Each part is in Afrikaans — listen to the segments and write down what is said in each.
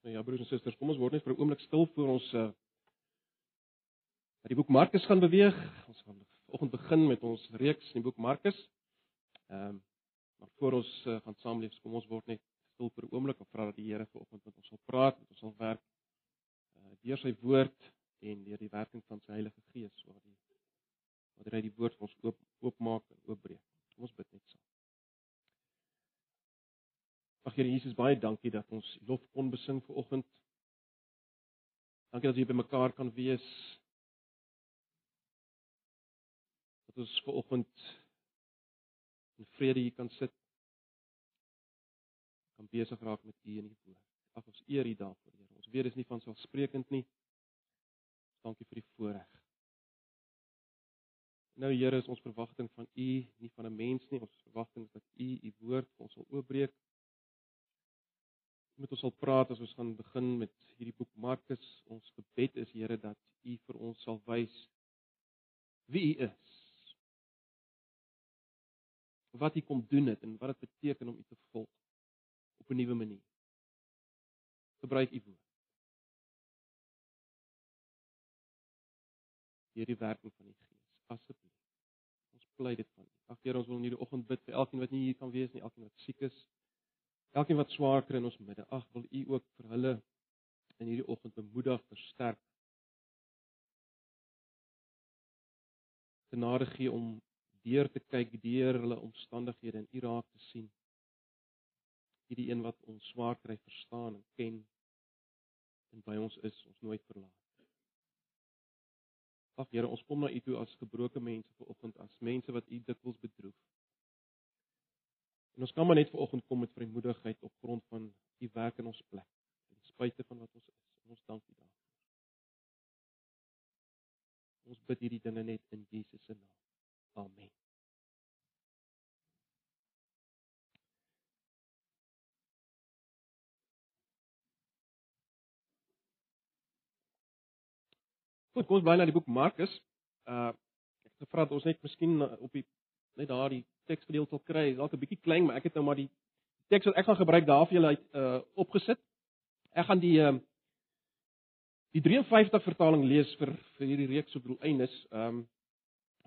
Nou ja, broers en susters, kom ons word net vir 'n oomblik stil voor ons uh die boek Markus gaan beweeg. Ons gaan vanoggend begin met ons reeks in die boek Markus. Ehm um, maar voor ons uh, gaan saamleef, kom ons word net stil vir 'n oomblik en vra dat die Here vanoggend met ons sal praat, met ons sal werk uh deur sy woord en deur die werking van sy Heilige Gees, waar die wat hy die woord vir ons oop oopmaak en oopbreek. Kom ons bid net saam. Ag Here Jesus, baie dankie dat ons lof kon besing vir oggend. Dankie dat ons hier bymekaar kan wees. Dat ons ver oggend in vrede hier kan sit. Kan besig raak met U en U woord. Ag ons eer U daarvoor, Here. Ons weet dit is nie van selfsprekend nie. Dankie vir die voorreg. Nou Here, is ons verwagting van U nie van 'n mens nie. Ons verwagting is dat U U woord vir ons sal oopbreek met ons sal praat as ons gaan begin met hierdie boek Markus. Ons gebed is Here dat U vir ons sal wys wie U is. Wat U kom doen het en wat dit beteken om U te volg op 'n nuwe manier. Gebruik U woord. Hierdie werking van die Gees, asseblief. Ons pleit dit van U. Ag Here, ons wil in hierdie oggend bid vir elkeen wat nie hier kan wees nie, elkeen wat siek is. Elkeen wat swaar kry in ons midde, ag wil U ook vir hulle in hierdie oggend bemoedig, versterk. Genade gee om deur te kyk deur hulle omstandighede en U raak te sien. U die een wat ons swaar kry verstaan en ken en by ons is, ons nooit verlaat. Ag Here, ons kom na U toe as gebroke mense vanoggend, as mense wat U dikwels bedroef. En ons kan maar net vanoggend kom met vrymoedigheid op grond van u werk in ons plek, ten spyte van wat ons is. En ons dank u daarvoor. Ons bid hierdie dinge net in Jesus se naam. Amen. Goed, kom ons bly na die boek Markus. Uh ek het gevra dat ons net miskien op die net daardie teksgedeelte sal kry. Dit is dalk 'n bietjie klein, maar ek het nou maar die teks wat ek gaan gebruik daar vir julle uit uh opgesit. Ek gaan die uh die 53 vertaling lees vir vir hierdie reeks op doeleindes. Ehm um,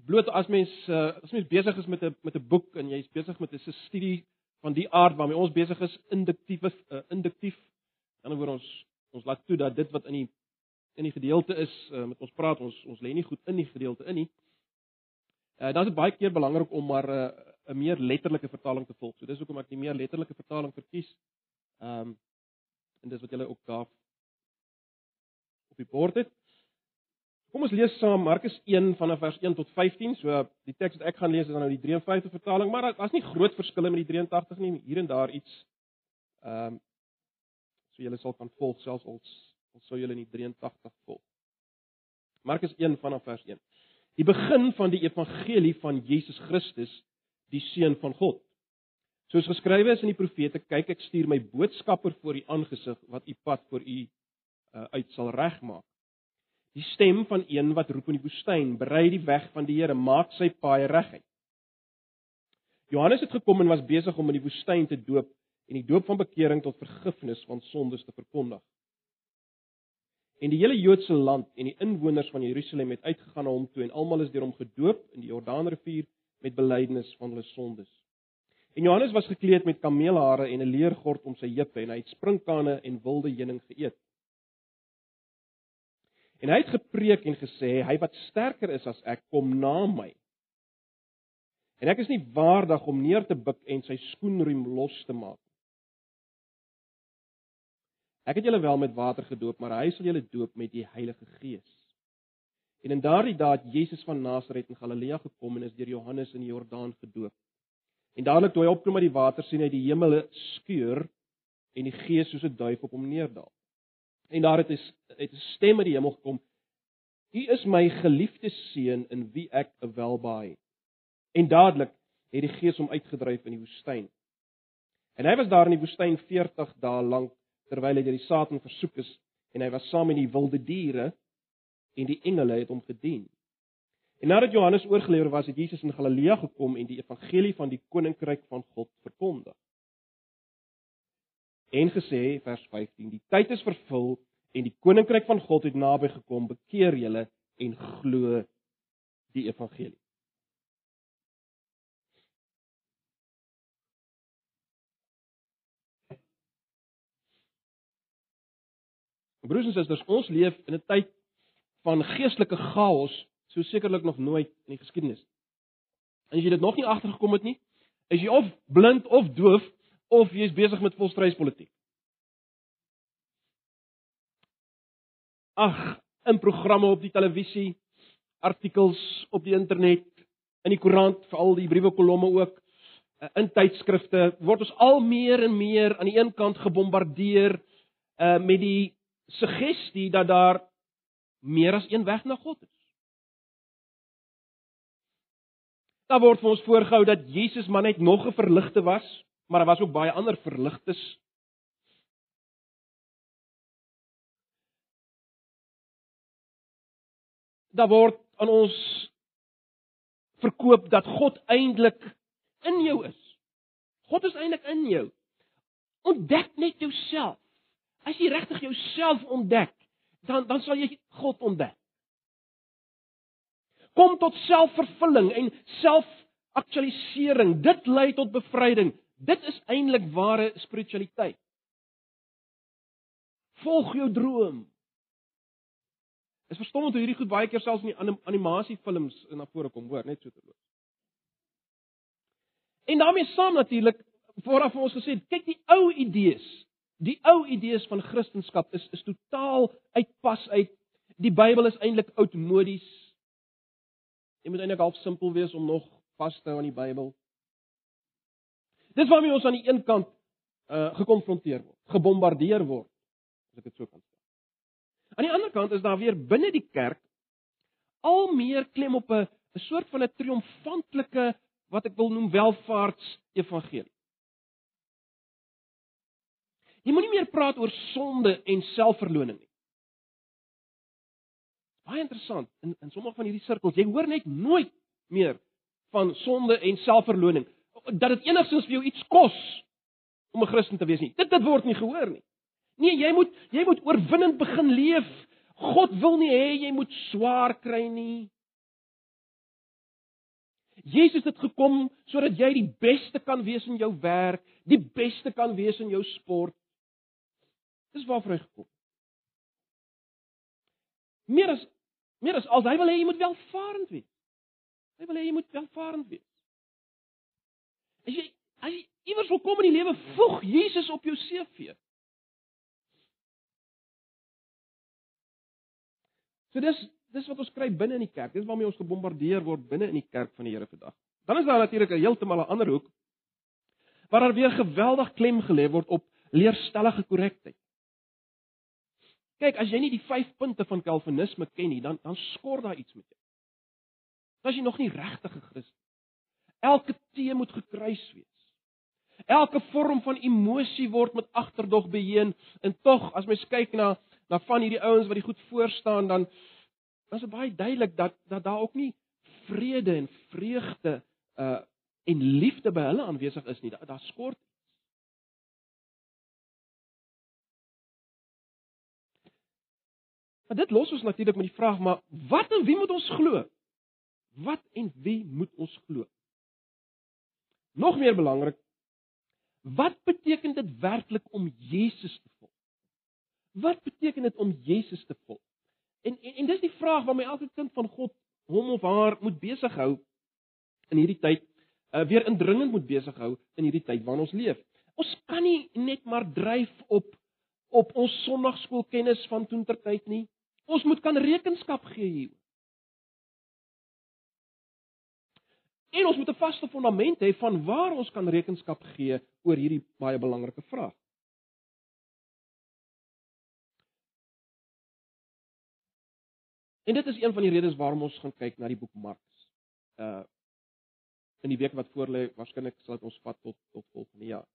bloot as mens uh as mens besig is met 'n met 'n boek en jy's besig met 'n studie van die aard waarmee ons besig is, induktief uh, induktief. In ander woorde ons ons laat toe dat dit wat in die in die gedeelte is uh, met ons praat ons ons lê nie goed in die gedeelte in nie. Uh dan is dit baie keer belangrik om maar 'n uh, 'n meer letterlike vertaling te volg. So dis hoekom ek die meer letterlike vertaling verkies. Ehm um, en dis wat julle ook daar op die bord het. Kom ons lees saam Markus 1 vanaf vers 1 tot 15. So die teks wat ek gaan lees is dan nou die 53 vertaling, maar daar's nie groot verskille met die 83 nie, hier en daar iets. Ehm um, so julle sal kan volg selfs ons ons sou julle in die 83 volg. Markus 1 vanaf vers 1 die begin van die evangelie van Jesus Christus, die seun van God. Soos geskrywe is in die profete, kyk ek stuur my boodskapper voor u aangesig wat u pad vir u uh, uit sal regmaak. Die stem van een wat roep in die woestyn, berei die weg van die Here, maak sy paaie reguit. Johannes het gekom en was besig om in die woestyn te doop en die doop van bekering tot vergifnis van sondes te verkondig. En die hele Joodse land en die inwoners van Jerusalem het uitgegaan na hom toe en almal is deur hom gedoop in die Jordaanrivier met belydenis van hulle sondes. En Johannes was gekleed met kameelhare en 'n leergord om sy heupe en hy het sprinkane en wilde heuning geëet. En hy het gepreek en gesê hy wat sterker is as ek kom na my. En ek is nie waardig om neer te buig en sy skoenriem los te maak. Ek het julle wel met water gedoop, maar hy sal julle doop met die Heilige Gees. En in daardie dae het Jesus van Nasaret in Galilea gekom en is deur Johannes in die Jordaan gedoop. En dadelik toe hy opkom uit die water, sien hy die hemele skeur en die Gees soos 'n duif op hom neerdal. En daar het 'n het 'n stem uit die hemel gekom: "U is my geliefde seun in wie ek welbehaag het." En dadelik het die Gees hom uitgedryf in die woestyn. En hy was daar in die woestyn 40 dae lank terwyl hy deur die Satan versoek is en hy was saam met die wilde diere en die engele het hom gedien. En nadat Johannes oorgelewer was, het Jesus in Galilea gekom en die evangelie van die koninkryk van God verkondig. en gesê vers 15 die tyd is vervul en die koninkryk van God het naby gekom bekeer julle en glo die evangelie Broers en susters, ons leef in 'n tyd van geestelike chaos, so sekerlik nog nooit in die geskiedenis. En as jy dit nog nie agtergekom het nie, is jy of blind of doof of jy's besig met volstryspolitiek. Ag, in programme op die televisie, artikels op die internet, in die koerant, veral die briewe kolomme ook, eh, in tydskrifte word ons al meer en meer aan die een kant gebombardeer uh met die suggestie dat daar meer as een weg na God is. Daar word vir ons voorgehou dat Jesus maar net nog 'n verligte was, maar daar was ook baie ander verligtes. Daar word aan ons verkoop dat God eintlik in jou is. God is eintlik in jou. Ontdek net jouself. As jy regtig jouself ontdek, dan dan sal jy God ontdek. Kom tot selfvervulling en selfaktualisering. Dit lei tot bevryding. Dit is eintlik ware spiritualiteit. Volg jou droom. Is verstommend hoe hierdie goed baie keer selfs in die animasiefilms na vore kom, hoor, net so te loop. En daarmee saam natuurlik vooraf ons gesê, kyk die ou idees Die ou idees van Christendom is is totaal uitpas uit. Die Bybel is eintlik oudmodies. Jy moet eintlik half simpel wees om nog vas te hou aan die Bybel. Dis waarmee ons aan die een kant uh gekonfronteer word, gebombardeer word, as ek dit so kan sê. Aan die ander kant is daar weer binne die kerk al meer klem op 'n 'n soort van 'n triomfantelike wat ek wil noem welvaarts evangelie. Jy moenie meer praat oor sonde en selfverloning nie. Baie interessant in in sommige van hierdie sirkels, jy hoor net nooit meer van sonde en selfverloning dat dit enigstens vir jou iets kos om 'n Christen te wees nie. Dit dit word nie gehoor nie. Nee, jy moet jy moet oorwinnend begin leef. God wil nie hê jy moet swaar kry nie. Jesus het gekom sodat jy die beste kan wees in jou werk, die beste kan wees in jou sport, Dis waarvoor hy gekom. Meer as meer as al hy wil hê jy moet welvarend wees. Hy wil hê jy moet welvarend wees. As jy as jy iewers wil kom in die lewe, voeg Jesus op jou CV. So dis dis wat ons kry binne in die kerk. Dis waarmee ons gebombardeer word binne in die kerk van die Here vandag. Dan is daar natuurlik 'n heeltemal 'n ander hoek waar daar weer geweldig klem gelê word op leerstellige korrektheid. Kyk, as jy nie die 5 punte van Calvinisme ken nie, dan dan skor daar iets met jou. As jy nog nie regtig 'n Christen. Elke tee moet gekruis wees. Elke vorm van emosie word met agterdog beheen en tog as mens kyk na na van hierdie ouens wat die goed voor staan dan dan is dit baie duidelik dat dat daar ook nie vrede en vreugde uh en liefde by hulle aanwesig is nie. Daar, daar skort Maar dit los ons natuurlik met die vraag, maar wat en wie moet ons glo? Wat en wie moet ons glo? Nog meer belangrik, wat beteken dit werklik om Jesus te volg? Wat beteken dit om Jesus te volg? En en, en dis die vraag waarmee elke kind van God hom of haar moet besig hou in hierdie tyd, uh, weer indringend moet besig hou in hierdie tyd waarin ons leef. Ons kan nie net maar dryf op op ons sonnaarskoolkennis van toentertyd nie. Ons moet kan rekenskap gee hier. En ons moet 'n vaste fondament hê van waar ons kan rekenskap gee oor hierdie baie belangrike vraag. En dit is een van die redes waarom ons gaan kyk na die boek Markus. Uh in die week wat voorlê, waarskynlik sal dit ons vat tot tot volgende jaar.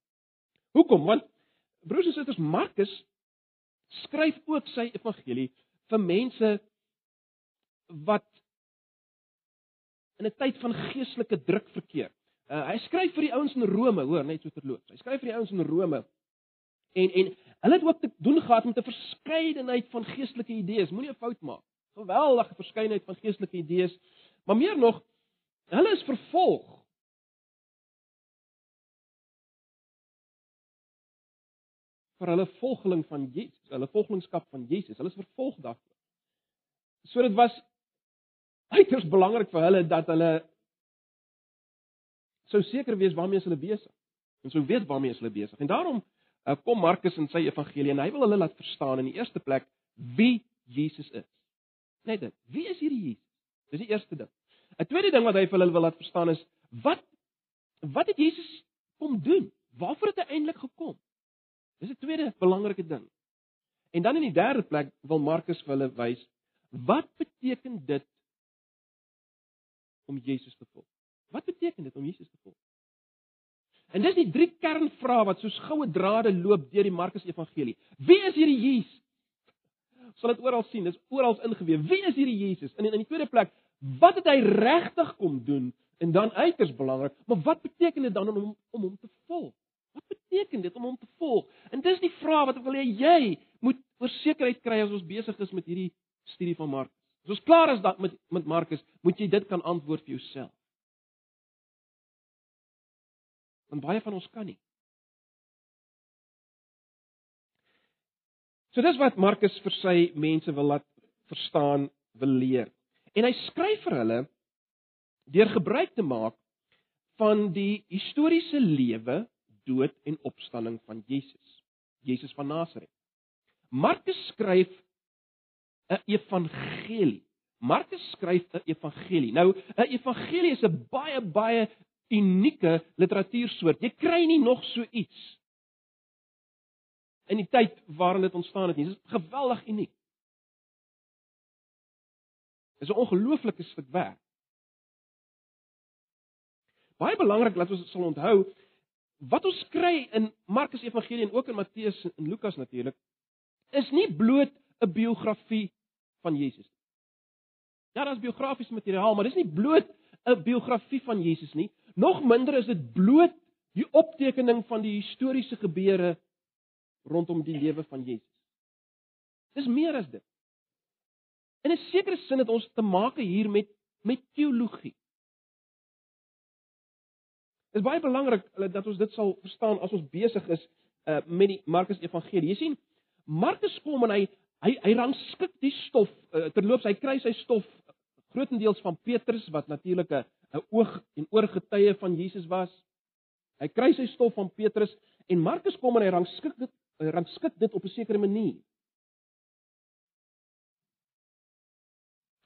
Hoekom? Want broers en susters, Markus skryf ook sy evangelie vir mense wat in 'n tyd van geestelike druk verkeer. Uh, hy skryf vir die ouens in Rome, hoor, net so terloops. Hy skryf vir die ouens in Rome. En en hulle het ook te doen gehad met 'n verskeidenheid van geestelike idees. Moenie 'n fout maak. Geweldige verskeidenheid van geestelike idees. Maar meer nog, hulle is vervolg. Vir hulle volgeling van Jesus, hulle volgelingskap van Jesus. Hulle is vervolg daarvoor. So dit was uiters belangrik vir hulle dat hulle sou seker wees waarmee hulle besig en sou weet waarmee hulle besig. En daarom uh, kom Markus in sy evangelie en hy wil hulle laat verstaan in die eerste plek wie Jesus is. Net dit. Wie is hierdie Jesus? Dis die eerste ding. 'n Tweede ding wat hy vir hulle wil laat verstaan is wat wat het Jesus kom doen? Waarvoor het hy eintlik gekom? Dis 'n tweede belangrike ding. En dan in die derde plek wil Markus vir hulle wys wat beteken dit om Jesus te volg? Wat beteken dit om Jesus te volg? En dis die drie kernvrae wat soos goue drade loop deur die Markus Evangelie. Wie is hierdie Jesus? Sal dit oral sien, dis oral ingeweef. Wie is hierdie Jesus? En in die tweede plek, wat het hy regtig kom doen? En dan uiters belangrik, maar wat beteken dit dan om om hom te volg? Wat beteken dit om hom te volg? En dis die vraag wat ek wil hê jy moet versekerheid kry as ons besig is met hierdie studie van Markus. As ons klaar is met met Markus, moet jy dit kan antwoord vir jouself. Want baie van ons kan nie. So dis wat Markus vir sy mense wil laat verstaan, wil leer. En hy skryf vir hulle deur gebruik te maak van die historiese lewe, dood en opstanding van Jesus. Jesus van Nasaret. Markus skryf 'n evangelie. Markus skryf 'n evangelie. Nou, 'n evangelie is 'n baie baie unieke literatuursoort. Jy kry nie nog so iets in die tyd waarin dit ontstaan het nie. Dit is geweldig uniek. Dit is 'n ongelooflike stuk werk. Baie belangrik dat ons sal onthou wat ons kry in Markus Evangelie en ook in Matteus en Lukas natuurlik is nie bloot 'n biografie van Jesus nie. Ja, daar's biografiese materiaal, maar dis nie bloot 'n biografie van Jesus nie. Nog minder is dit bloot die optekening van die historiese gebeure rondom die lewe van Jesus. Dis meer as dit. In 'n sekere sin het ons te maak hier met met teologie. Is baie belangrik dat ons dit sal verstaan as ons besig is uh, met die Markus Evangelie. Jy sien, Markus kom en hy hy hy rangskik die stof uh, terloops hy kry sy stof grootendeels van Petrus wat natuurlik 'n oog en oorgetuie van Jesus was. Hy kry sy stof van Petrus en Markus kom en hy rangskik dit hy rangskik dit op 'n sekere manier.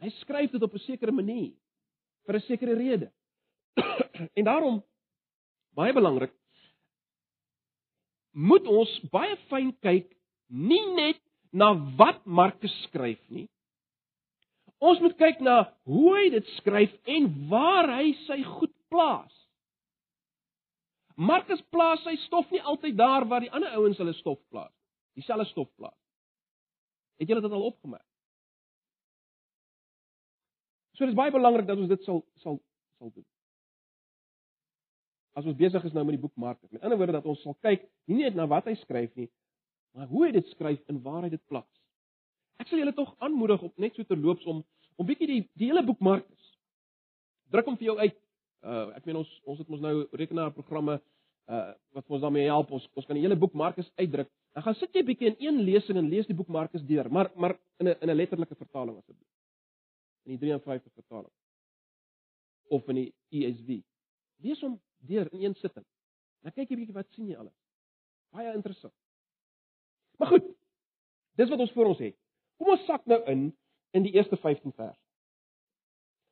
Hy skryf dit op 'n sekere manier vir 'n sekere rede. en daarom baie belangrik moet ons baie fyn kyk nie net na wat Markus skryf nie Ons moet kyk na hoe hy dit skryf en waar hy sy goed plaas. Markus plaas sy stof nie altyd daar waar die ander ouens hulle stof plaas. Dieselfde stof plaas. Het julle dit al opgemerk? So dis baie belangrik dat ons dit sal sal sal doen. As ons besig is nou met die boek Markus. Met ander woorde dat ons sal kyk nie net na wat hy skryf nie, maar hoe hy dit skryf en waar hy dit plaas. Ek sal julle tog aanmoedig op net so terloops om om bietjie die die hele boek Markus druk hom vir jou uit. Uh ek meen ons ons het mos nou rekenaarprogramme uh wat ons daarmee help. Ons ons kan die hele boek Markus uitdruk. Dan gaan sit jy bietjie in een lesing en lees die boek Markus deur, maar maar in 'n in 'n letterlike vertaling asseblief. In die 53 vertaling. Of in die ESV. Lees hom deur in een sitting. Dan kyk jy bietjie wat sien jy alles. Baie interessant. Maar goed. Dis wat ons voor ons het. Kom ons sak nou in in die eerste 15 vers.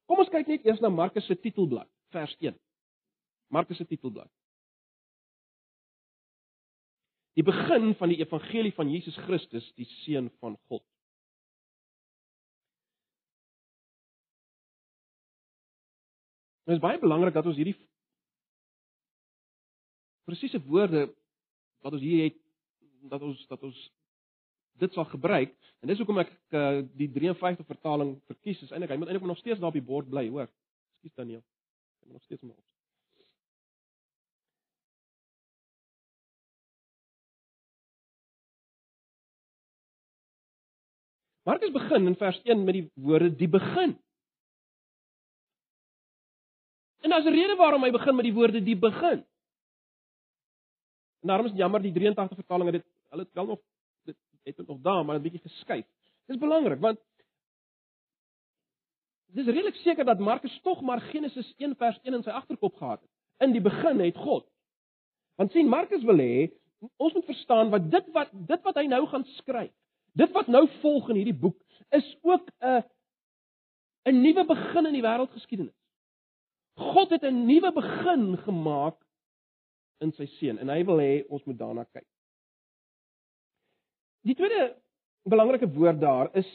Kom ons kyk net eers na Markus se titelblad, vers 1. Markus se titelblad. Die begin van die evangelie van Jesus Christus, die seun van God. Dit is baie belangrik dat ons hierdie presiese woorde wat ons hier het dat ons dat ons dit sal gebruik en dis hoekom ek uh, die 53 vertaling verkies is eintlik hy moet eintlik nog steeds daar op die bord bly hoor. Ekskuus Daniel. Hy moet nog steeds maar op. Markus begin in vers 1 met die woorde die begin. En daar's 'n rede waarom hy begin met die woorde die begin. En daarom is jammer die 83 vertaling het dit hulle het wel nog dit het dit nog daar, maar 'n bietjie geskuif. Dis belangrik want dis redelik seker dat Markus tog maar Genesis 1 vers 1 in sy agterkop gehad het. In die begin het God. Want sien Markus wil hê ons moet verstaan wat dit wat dit wat hy nou gaan skryf. Dit wat nou volg in hierdie boek is ook 'n 'n nuwe begin in die wêreldgeskiedenis. God het 'n nuwe begin gemaak in sy seun en hy wil hê ons moet daarna kyk. Die tweede belangrike woord daar is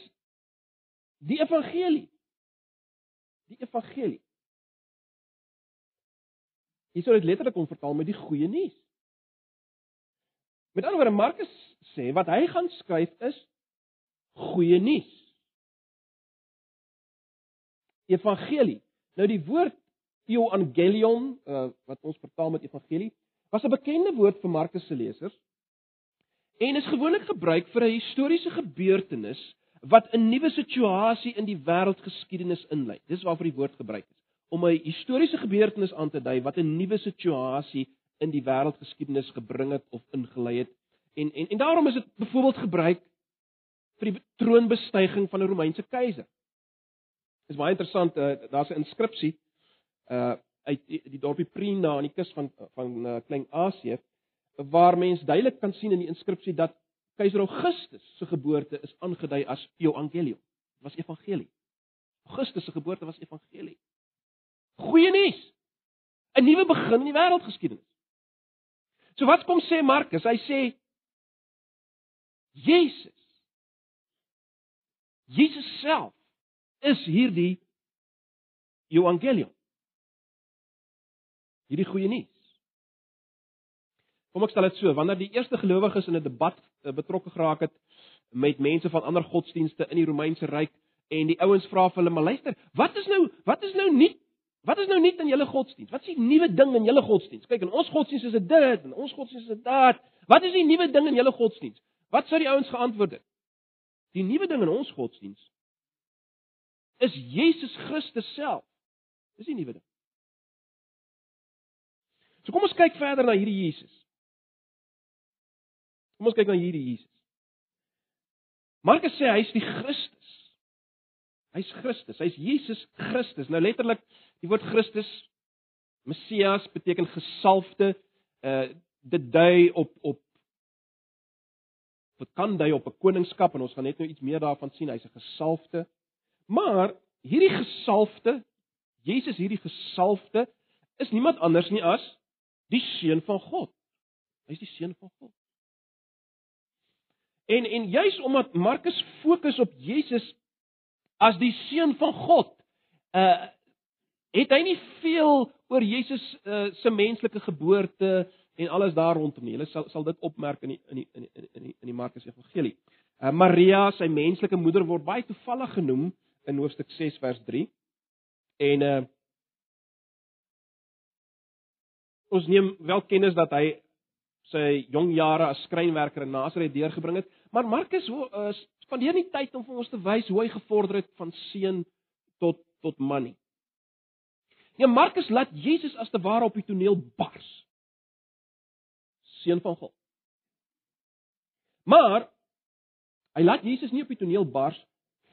die evangelie. Die evangelie. Hier sou dit letterlik kon vertaal met die goeie nuus. Met ander woorde Markus sê wat hy gaan skryf is goeie nuus. Evangelie. Nou die woord euangelion uh, wat ons vertaal met evangelie was 'n bekende woord vir Markus se lesers en is gewoonlik gebruik vir 'n historiese gebeurtenis wat 'n nuwe situasie in die wêreldgeskiedenis inlei. Dis waarvoor die woord gebruik is om 'n historiese gebeurtenis aan te dui wat 'n nuwe situasie in die wêreldgeskiedenis gebring het of ingelei het. En en en daarom is dit byvoorbeeld gebruik vir die troonbestuiging van 'n Romeinse keiser. Dis baie interessant, uh, daar's 'n inskripsie uh uit die, die dorpie Prina aan die kus van van uh, Klein-Asië waar mens duidelik kan sien in die inskripsie dat keiser Augustus se geboorte is aangedui as Evangelium. Dit was evangelie. Augustus se geboorte was evangelie. Goeie nuus. 'n Nuwe begin in die wêreldgeskiedenis. So wat kom sê Markus? Hy sê Jesus Jesus self is hierdie evangelium. Hierdie goeie nuus. Kom ek stel dit so, wanneer die eerste gelowiges in 'n debat eh, betrokke geraak het met mense van ander godsdienste in die Romeinse ryk en die ouens vra vir hulle, "Maar luister, wat is nou wat is nou nie Wat is nou nuut in julle godsdiens? Wat is die nuwe ding in julle godsdiens? Kyk, in ons godsdiens is dit dit, in ons godsdiens is dit dat. Wat is die nuwe ding in julle godsdiens? Wat sou die ouens geantwoord het? Die nuwe ding in ons godsdiens is Jesus Christus self. Dis die nuwe ding. So kom ons kyk verder na hierdie Jesus. Kom ons kyk na hierdie Jesus. Markus sê hy is die Christus. Hy's Christus, hy's Jesus Christus. Nou letterlik Die woord Christus Messias beteken gesalfde. Uh dit dui op op wat kan dui op 'n koningskap en ons gaan net nou iets meer daarvan sien. Hy's 'n gesalfde. Maar hierdie gesalfde, Jesus hierdie gesalfde is niemand anders nie as die seun van God. Hy's die seun van God. En en juis omdat Markus fokus op Jesus as die seun van God, uh het hy nie veel oor Jesus uh, se menslike geboorte en alles daar rondom nie. Hulle sal sal dit opmerk in die in die in die in die, in die Markus Evangelie. Uh, Maria, sy menslike moeder word baie toevallig genoem in hoofstuk 6 vers 3. En uh ons neem wel kennis dat hy sy jong jare as skrynwerker in Nasaret deurgebring het, maar Markus uh, spandeer nie tyd om vir ons te wys hoe hy gevorder het van seun tot tot man nie. Nee, Markus laat Jesus as te ware op die toneel bars. Seun van God. Maar hy laat Jesus nie op die toneel bars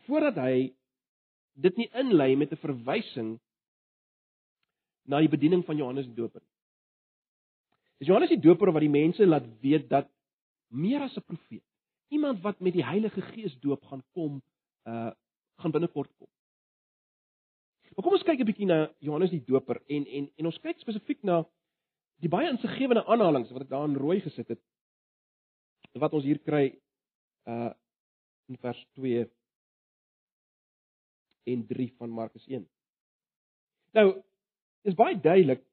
voordat hy dit nie inlei met 'n verwysing na die bediening van Johannes die Doper. Dis Johannes die Doper wat die mense laat weet dat meer as 'n profeet, iemand wat met die Heilige Gees doop gaan kom, uh gaan binnekort kom. Maar kom ons kyk 'n bietjie na Johannes die Doper en en en ons kyk spesifiek na die baie insiggewende aanhalinge wat ek daar in rooi gesit het wat ons hier kry uh in vers 2 en 3 van Markus 1. Nou, is baie duidelik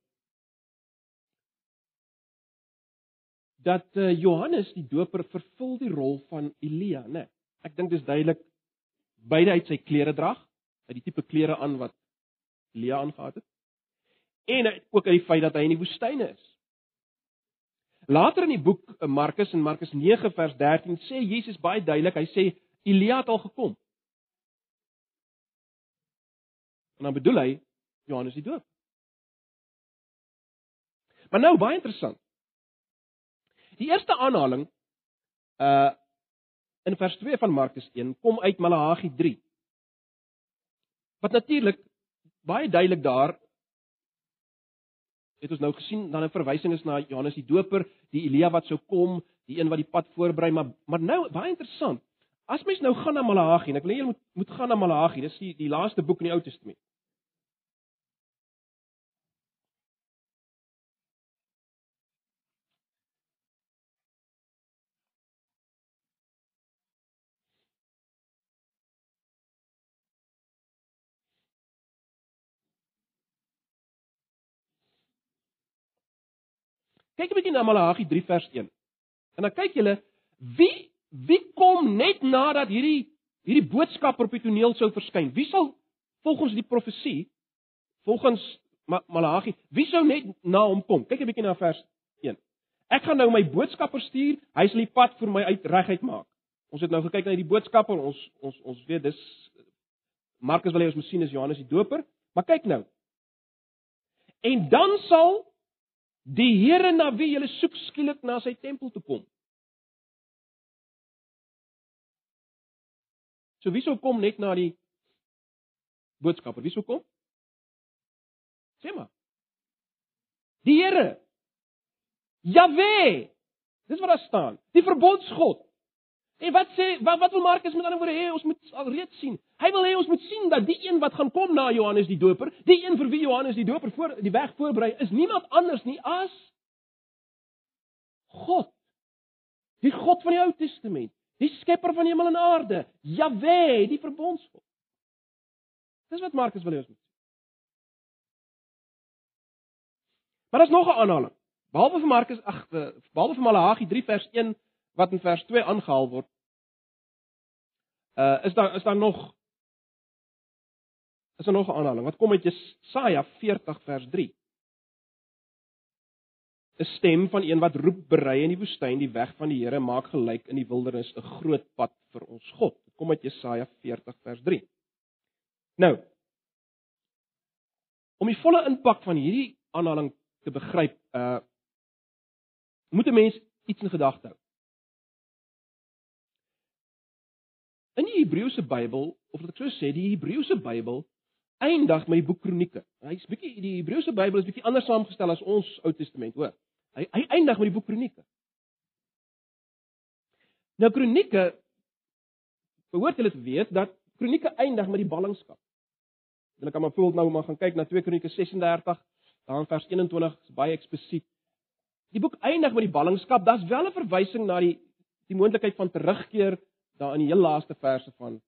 dat uh, Johannes die Doper vervul die rol van Elia, né? Nee, ek dink dis duidelik beide uit sy klere drag, uit die tipe klere aan wat Elia aangehad het. En ook uit die feit dat hy in die woestyn is. Later in die boek eh, Markus en Markus 9 vers 13 sê Jesus baie duidelik, hy sê Elia het al gekom. En dan bedoel hy Johannes die Doop. Maar nou baie interessant. Die eerste aanhaling uh in vers 2 van Markus 1 kom uit Malagi 3. Wat natuurlik baie duidelik daar het ons nou gesien dan 'n verwysing is na Johannes die Doper, die Elia wat sou kom, die een wat die pad voorberei, maar maar nou baie interessant. As mens nou gaan na Malagi en ek wil hê jy moet moet gaan na Malagi, dis die die laaste boek in die Ou Testament. Kyk 'n bietjie na Malagi 3 vers 1. En dan kyk julle wie wie kom net nadat hierdie hierdie boodskapper op die toneel sou verskyn. Wie sal volgens die profesie volgens Malagi, wie sou net na hom kom? Kyk 'n bietjie na vers 1. Ek gaan nou my boodskapper stuur, hy sal die pad vir my uit reguit maak. Ons het nou gekyk na hierdie boodskapper, ons ons ons weet dis Markus wil hê ons moet sien is Johannes die Doper, maar kyk nou. En dan sal Die Here na wie jy soek skielik na sy tempel toe kom. So wie sou kom net na die boodskapper? Wie sou kom? Sê maar. Die Here. Jahwe. Dis wat daar staan. Die verbondsgod. En wat sê wat wat wil Markus met ander woorde hê ons moet alreeds sien? Hy wil hê ons moet sien dat die een wat gaan kom na Johannes die Doper, die een vir wie Johannes die Doper voor die weg voorberei, is niemand anders nie as God. Die God van die Ou Testament, die skepper van hemel en aarde, Jahwe, die verbondsgod. Dis wat Markus wil hê ons moet sien. Maar daar's nog 'n aanhaling. Behalwe vir Markus, ag, eh, behalwe vir Malagi 3 vers 1 wat in vers 2 aangehaal word. Uh is daar is daar nog is daar nog 'n aanhaling. Wat kom uit Jesaja 40 vers 3? 'n Stem van een wat roep berei in die woestyn die weg van die Here maak gelyk in die wildernis 'n groot pad vir ons God. Dit kom uit Jesaja 40 vers 3. Nou om die volle impak van hierdie aanhaling te begryp, uh moet 'n mens iets in gedagte hou. In die Hebreëse Bybel, of wat ek so sê, die Hebreëse Bybel eindig met die boek Kronieke. Hy's bietjie die Hebreëse Bybel is bietjie anders saamgestel as ons Ou Testament, hoor. Hy hy eindig met die boek Kronieke. Nou Kronieke behoort julle te weet dat Kronieke eindig met die ballingskap. Julle kan maar voel nou maar gaan kyk na 2 Kronieke 36, daar in vers 21 is baie eksplisiet. Die boek eindig met die ballingskap. Daar's wel 'n verwysing na die die moontlikheid van terugkeer daar in die heel laaste verse van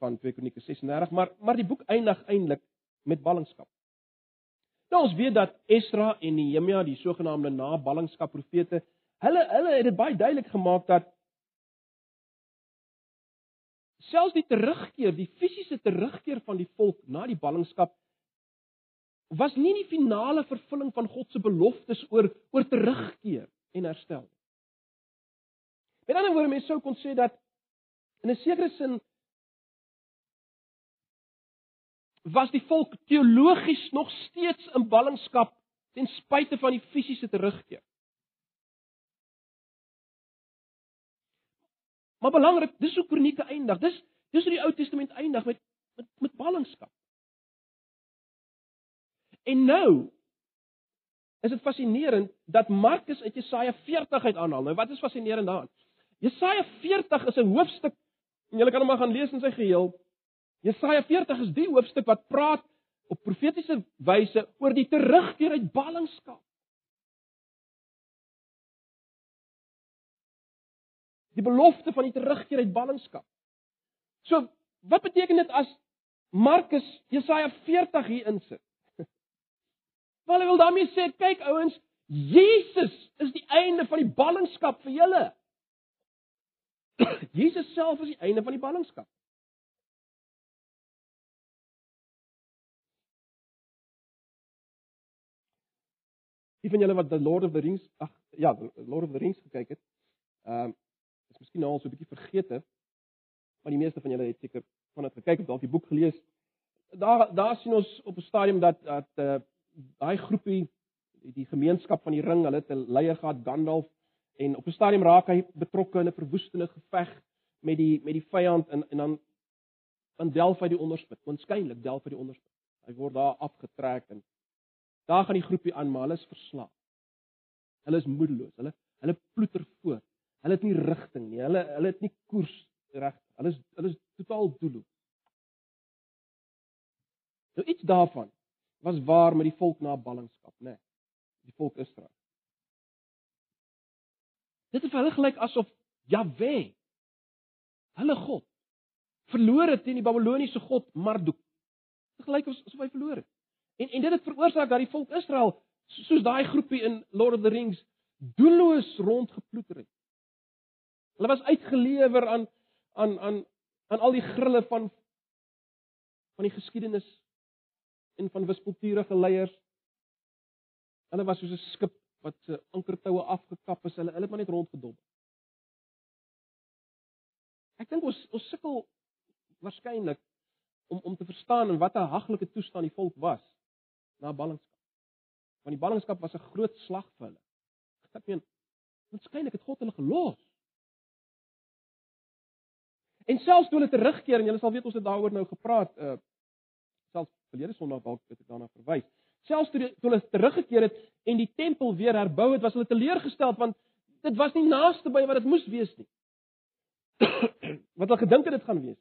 van 2 Kronieke 36, maar maar die boek eindig eintlik met ballingskap. Nou ons weet dat Esra en Nehemia, die sogenaamde na-ballingskap profete, hulle hulle het dit baie duidelik gemaak dat selfs die terugkeer, die fisiese terugkeer van die volk na die ballingskap was nie die finale vervulling van God se beloftes oor oor terugkeer en herstel. Met ander woorde, mense sou kon sê dat In 'n sekere sin was die volk teologies nog steeds in ballingskap ten spyte van die fisiese terugkeer. Maar belangrik, dis hoe kronieke eindig. Dis dis hoe die Ou Testament eindig met met met ballingskap. En nou is dit fascinerend dat Markus uit Jesaja 40 uit aanhaal. Nou wat is fascinerend daaraan? Jesaja 40 is 'n hoofstuk En julle kan hom maar gaan lees in sy geheel. Jesaja 40 is die hoofstuk wat praat op profetiese wyse oor die terugkeer uit ballingskap. Die belofte van die terugkeer uit ballingskap. So, wat beteken dit as Markus Jesaja 40 hier insit? Wel, hy wil daarmee sê, kyk ouens, Jesus is die einde van die ballingskap vir julle. Jesus self is die einde van die ballingskap. Die van julle wat The Lord of the Rings, ag ja, The Lord of the Rings gekyk het, ehm uh, is miskien nou al so 'n bietjie vergeet het. maar die meeste van julle het seker van dit gekyk of dalk die boek gelees. Daar daar sien ons op 'n stadium dat dat uh daai groepie die, die gemeenskap van die ring, hulle het 'n leier gehad Gandalf en op 'n stadium raak hy betrokke in 'n verwoestende geveg met die met die vyand en en dan dan delf hy die onderspit. Waarskynlik delf hy die onderspit. Hy word daar afgetrek en daar gaan die groepie aan, maar hulle is verslaaf. Hulle is moedeloos. Hulle hulle ploeter voort. Hulle het nie rigting nie. Hulle hulle het nie koers reg. Hulle is hulle is totaal doelloos. Nou iets daarvan was waar met die volk na ballingskap, né? Nee, die volk Israel. Dit het vir hulle gelyk asof Jahwe, hulle God, verloor het teen die Babiloniese god Marduk. Dit gelyk asof hy verloor het. En en dit het veroorsaak dat die volk Israel soos daai groepie in Lord of the Rings doelloos rondgeploeter het. Hulle was uitgelewer aan aan aan aan al die grille van van die geskiedenis en van wispelturige leiers. Hulle was soos 'n skip wat se ankertoue afgekap is. Hulle hulle het maar net rondgedop. Ek dink ons ons sukkel waarskynlik om om te verstaan in watter haglike toestand die volk was na ballingskap. Want die ballingskap was 'n groot slag vir hulle. Ek meen, waarskynlik het God hulle gelos. En selfs toe hulle terugkeer en julle sal weet ons het daaroor nou gepraat, uh selfs verlede Sondag dalk het ek daarna verwys. Selfs toe, toe hulle teruggekeer het en die tempel weer herbou het, was hulle teleurgesteld want dit was nie naaste by wat dit moes wees nie. wat hulle gedink het dit gaan wees.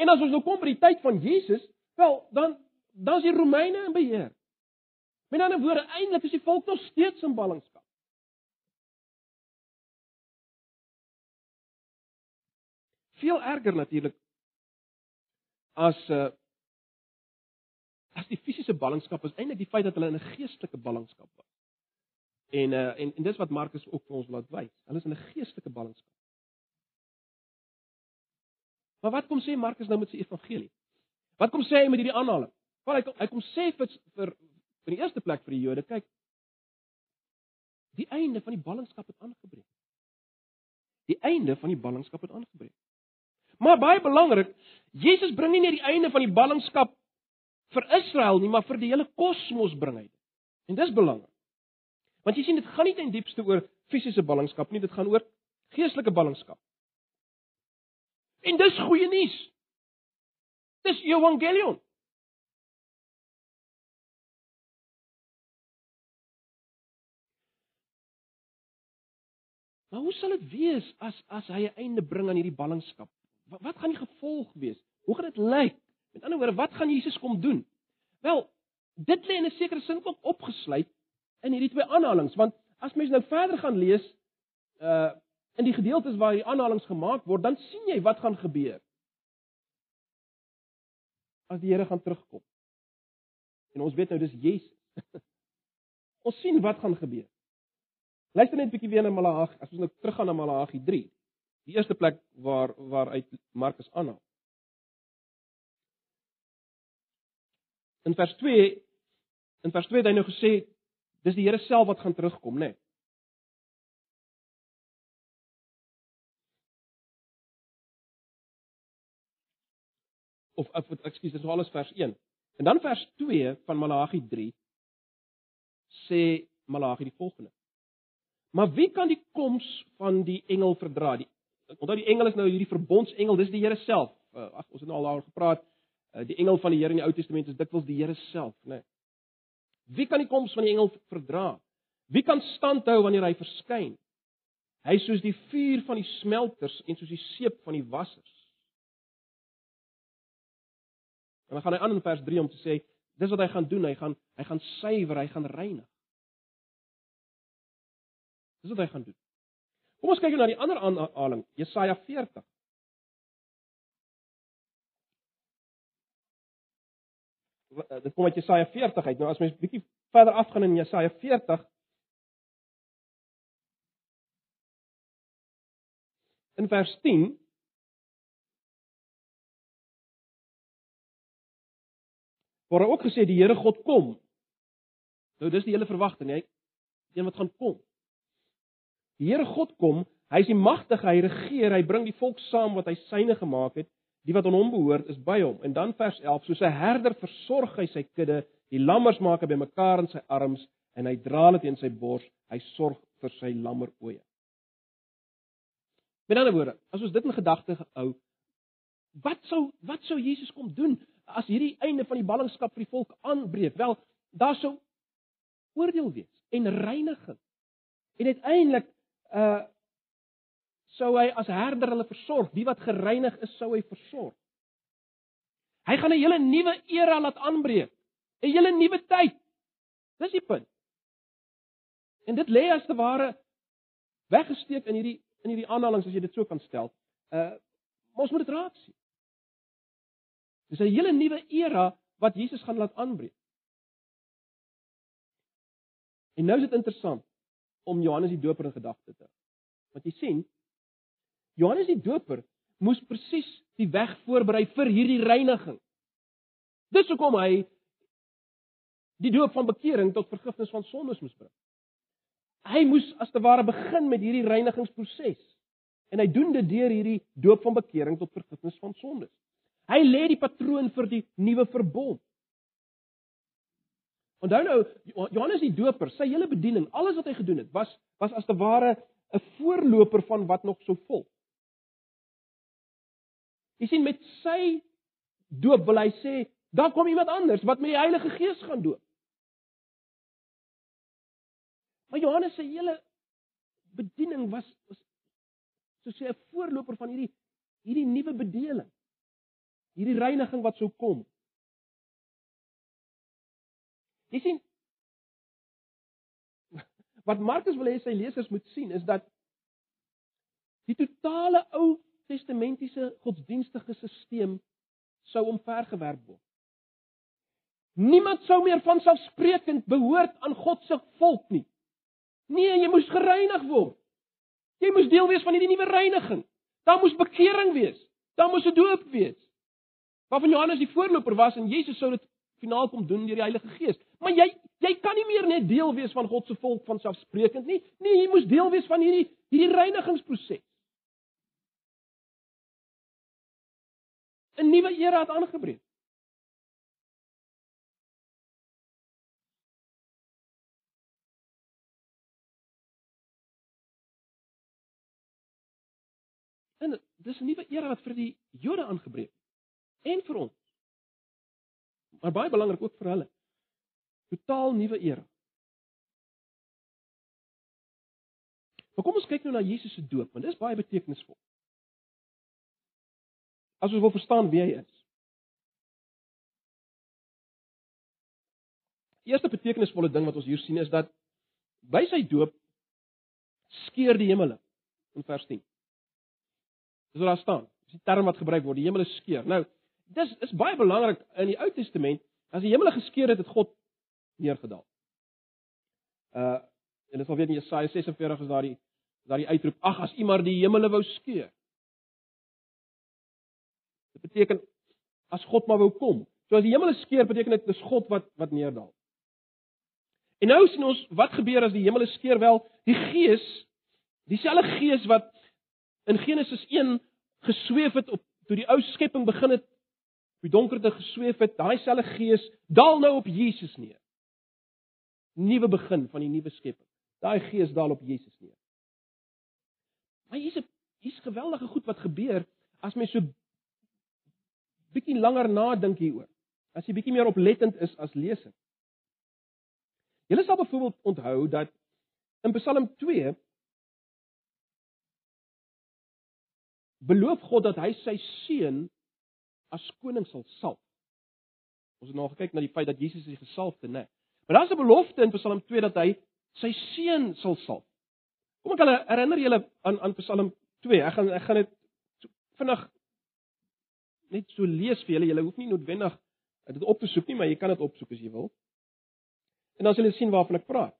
En as ons nou kom by die tyd van Jesus, wel, dan dan is die Romeine in beheer. Met ander woorde, eintlik is die volk nog steeds in ballingskap. Veel erger natuurlik as 'n uh, eh, as die fisiese ballingskap is eintlik die feit dat hulle in 'n geestelike ballingskap was. En uh en en dis wat Markus ook vir ons laat wys. Hulle is in 'n geestelike ballingskap. Maar wat kom sê Markus nou met sy evangelie? Wat kom sê hy met hierdie aanhaling? Wel hy kom hy kom sê vir vir in die eerste plek vir die Jode, kyk die einde van die ballingskap het aangebreek. Die einde van die ballingskap het aangebreek. Maar baie belangrik, Jesus bring nie net die einde van die ballingskap vir Israel nie, maar vir die hele kosmos bring hy dit. En dis belangrik. Want jy sien dit gaan nie ten diepste oor fisiese ballingskap nie, dit gaan oor geestelike ballingskap. En dis goeie nuus. Dis evangelion. Maar hoe sal dit wees as as hy 'n einde bring aan hierdie ballingskap? Wat, wat gaan die gevolg wees? Hoe gaan dit lyk? Met ander woorde, wat gaan Jesus kom doen? Wel, dit lê in 'n sekere sin ook opgesluit in hierdie twee aanhalinge, want as mens nou verder gaan lees, uh in die gedeeltes waar die aanhalinge gemaak word, dan sien jy wat gaan gebeur. As die Here gaan terugkom. En ons weet nou dis Jesus. ons sien wat gaan gebeur. Luister net 'n bietjie weer na Malagi, as ons nou teruggaan na Malagi 3. Die eerste plek waar waar uit Markus aanhaal. In vers 2 in vers 2 het hy nou gesê dis die Here self wat gaan terugkom, né? Nee. Of of ekskuus, dis alles vers 1. En dan vers 2 van Malagi 3 sê Malagi die volgende. Maar wie kan die koms van die engel verdra? Die onthou die engel is nou hierdie verbondsengel, dis die Here self. Uh, ag, ons het nou al daaroor gepraat. Uh, die engel van die Here in die Ou Testament is dikwels die Here self, né? Nee. Wie kan die koms van die engel verdra? Wie kan standhou wanneer hy verskyn? Hy is soos die vuur van die smelters en soos die seep van die wassers. En dan gaan hy aan in vers 3 om te sê, dis wat hy gaan doen, hy gaan hy gaan suiwer, hy gaan reinig. Dis wat hy gaan doen. Kom ons kyk nou na die ander aanhaling, Jesaja 40. Dit kom uit Jesaja 40 uit. Nou as mens bietjie verder afgaan in Jesaja 40 in vers 10 word ook gesê die Here God kom. Nou dis die hele verwagting, hy een wat gaan kom. Die Here God kom, Hy is die magtige, hy regeer, hy bring die volk saam wat hy syne gemaak het. Die wat aan hom behoort is by hom. En dan vers 11, soos 'n herder versorg hy sy kudde, die lammers maak hy bymekaar in sy arms en hy dra dit in sy bors. Hy sorg vir sy lammeroë. Met ander woorde, as ons dit in gedagte hou, wat sou wat sou Jesus kom doen as hierdie einde van die ballingskap vir die volk aanbreek? Wel, daar sou oordeel wees en reiniging. En uiteindelik uh sou hy as herder hulle versorg. Die wat gereinig is, sou hy versorg. Hy gaan 'n hele nuwe era laat aanbreek. 'n Hele nuwe tyd. Dis die punt. En dit lê as te ware weggesteek in hierdie in hierdie aanhalings as jy dit so kan stel. Uh ons moet dit raak sien. Dis 'n hele nuwe era wat Jesus gaan laat aanbreek. En nou is dit interessant om Johannes die Doper in gedagte te hou. Want jy sien, Johannes die Doper moes presies die weg voorberei vir hierdie reiniging. Dis hoekom hy die doop van bekering tot vergifnis van sondes moes bring. Hy moes as te ware begin met hierdie reinigingsproses. En hy doen dit deur hierdie doop van bekering tot vergifnis van sondes. Hy lê die patroon vir die nuwe verbond. Onthou nou Johannes die Doper, sy hele bediening, alles wat hy gedoen het, was was as te ware 'n voorloper van wat nog sou volg. Jy sien met sy doop wil hy sê, daar kom iemand anders wat met die Heilige Gees gaan doop. Maar Johannes se hele bediening was was so sê 'n voorloper van hierdie hierdie nuwe bedeling. Hierdie reiniging wat sou kom. Jy sien wat Markus wil hê sy lesers moet sien is dat die totale Ou Testamentiese godsdienstige stelsel sou omvergewerp word. Niemand sou meer van selfsprekend behoort aan God se volk nie. Nee, jy moes gereinig word. Jy moes deel wees van hierdie nuwe reiniging. Daar moes bekering wees. Daar moes 'n doop wees. Waarvan Johannes die voorloper was en Jesus sou dit finaal kom doen deur die Heilige Gees. Maar jy jy kan nie meer net deel wees van God se volk van selfsprekend nie. Nee, jy moes deel wees van hierdie hierdie reinigingsproses. 'n Nuwe era het aangebreek. En dis 'n nuwe era wat vir die Jode aangebreek het en vir ons. Maar baie belangrik ook vir hulle. Totaal nuwe era. Maar kom ons kyk nou na Jesus se doop, want dit is baie betekenisvol. As ons wil verstaan wie hy is. Die eerste betekenisvolle ding wat ons hier sien is dat by sy doop skeur die hemele in vers 10. Dis wat daar staan. Dis die term wat gebruik word, die hemele skeur. Nou, dis is baie belangrik in die Ou Testament. As die hemele geskeur het, het God neergedaal. Uh en dit sal weet in Jesaja 46 is daar die daar die uitroep: "Ag, as U maar die hemele wou skeur." Dit beteken as God maar wou kom. So as die hemele skeur, beteken dit dis God wat wat neerdaal. En nou sien ons wat gebeur as die hemele skeur wel, die Gees, dieselfde Gees wat in Genesis 1 gesweef het op toe die ou skepping begin het, die donkerte gesweef het, daai selfde gees daal nou op Jesus neer. Nuwe begin van die nuwe skepping. Daai gees daal op Jesus neer. Maar hier's 'n hier's geweldige goed wat gebeur as mens so bietjie langer nadink hieroor. As jy bietjie meer oplettend is as leser. Julle sal byvoorbeeld onthou dat in Psalm beloof God dat hy sy seun as koning sal salf. Ons het nou gekyk na die feit dat Jesus is die gesalfde, né? Maar daar's 'n belofte in Psalm 2 dat hy sy seun sal salf. Kom ek hulle herinner julle aan aan Psalm 2. Ek gaan ek gaan dit vinnig net so lees vir julle. Julle hoef nie noodwendig dit op te soek nie, maar jy kan dit opsoek as jy wil. En dan sal jy sien waarvan ek praat.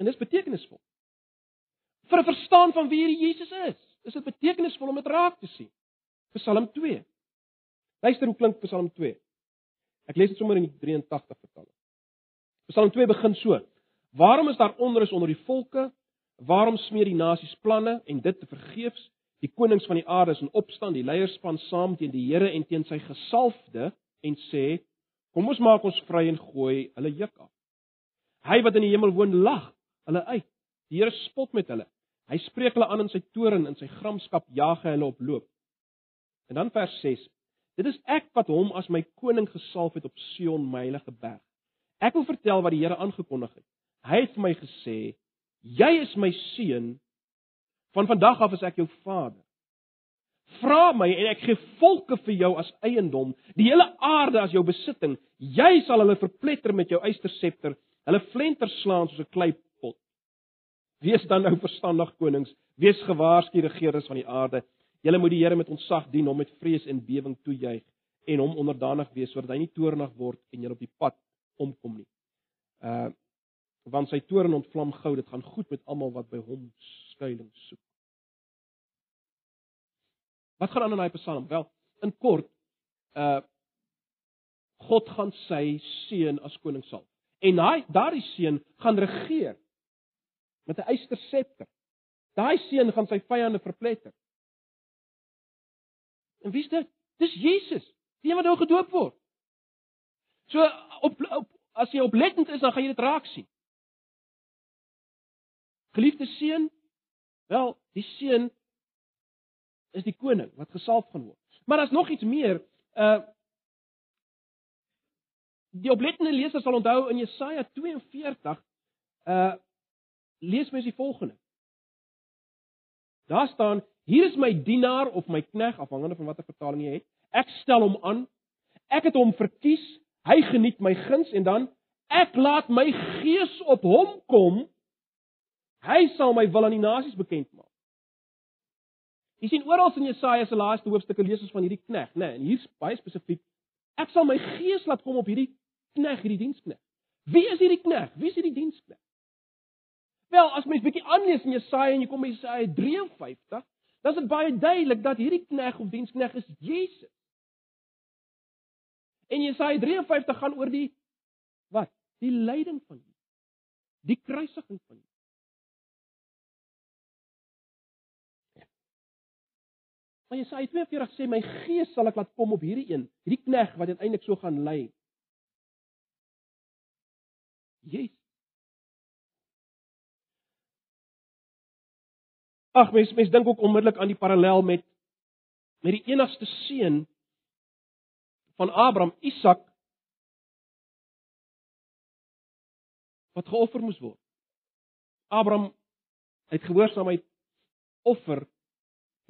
En dis betekenisvol. Vir 'n verstaan van wie hierdie Jesus is is dit betekenisvol om dit raak te sien. Psalm 2. Luister hoe klink Psalm 2. Ek lees dit sommer in die 83 vertaling. Psalm 2 begin so: Waarom is daar onrus onder die volke? Waarom smeer die nasies planne en dit te vergeefs? Die konings van die aarde is in opstand, die leiers span saam teen die Here en teen sy gesalfde en sê: "Kom ons maak ons vry en gooi hulle juk af." Hy wat in die hemel woon, lag hulle uit. Die Here spot met hulle. Hy spreek hulle aan in sy toorn en sy gramskap jaag hulle op loop. En dan vers 6. Dit is ek wat hom as my koning gesalf het op Sion, my heilige berg. Ek wil vertel wat die Here aangekondig het. Hy het vir my gesê: "Jy is my seun. Van vandag af is ek jou vader. Vra my en ek gee volke vir jou as eiendom, die hele aarde as jou besitting. Jy sal hulle verpletter met jou eysterscepter, hulle flenter slaan soos 'n kleipot. Wees dan nou verstandig konings, wees gewaarsku regerings van die aarde. Julle moet die Here met ontzag dien, hom met vrees en bewering toejuig en hom onderdanig wees sodat hy nie toornig word en julle op die pad omkom nie. Uh want sy toorn ontvlam gou, dit gaan goed met almal wat by hom skuilings soek. Wat gaan aan in daai Psalm? Wel, in kort, uh God gaan sy seun as koning salf. En hy daardie seun gaan regeer met 'n eysterscepter. Daai seun gaan sy vyande verpletter. En wie's dit? Dis Jesus, die een wat nou gedoop word. So op, op as jy oplettend is, dan gaan jy dit raak sien. Geliefde seun, wel, die seun is die koning wat gesalf gaan word. Maar daar's nog iets meer. Uh Die oplettende leser sal onthou in Jesaja 42 uh lees mens die volgende. Daar staan: Hier is my dienaar of my knegg afhangende van watter vertaling jy het. Ek stel hom aan. Ek het hom verkies. Hy geniet my guns en dan ek laat my gees op hom kom. Hy sal my wil aan die nasies bekend maak. Jy sien oral in Jesaja se laaste hoofstukke lees ons van hierdie knegg, né? Nee, en hier's baie spesifiek. Ek sal my gees laat kom op hierdie knegg, hierdie diensknegg. Wie is hierdie knegg? Wie is hierdie diensknegg? Wel, as mens bietjie aanlees in Jesaja en jy kom by Jesaja 53, dan is dit baie duidelik dat hierdie knegg of diensknegg is Jesus. En Jesaja 53 gaan oor die wat? Die lyding van Jesus. Die kruisiging van Jesus. Maar Jesaja 42 sê my gees sal ek laat kom op hierdie een, hierdie knegg wat uiteindelik so gaan ly. Jesus. Ag mens mens dink ook onmiddellik aan die parallel met met die enigste seun van Abraham, Isak wat geoffer moes word. Abraham het gehoorsaamheid offer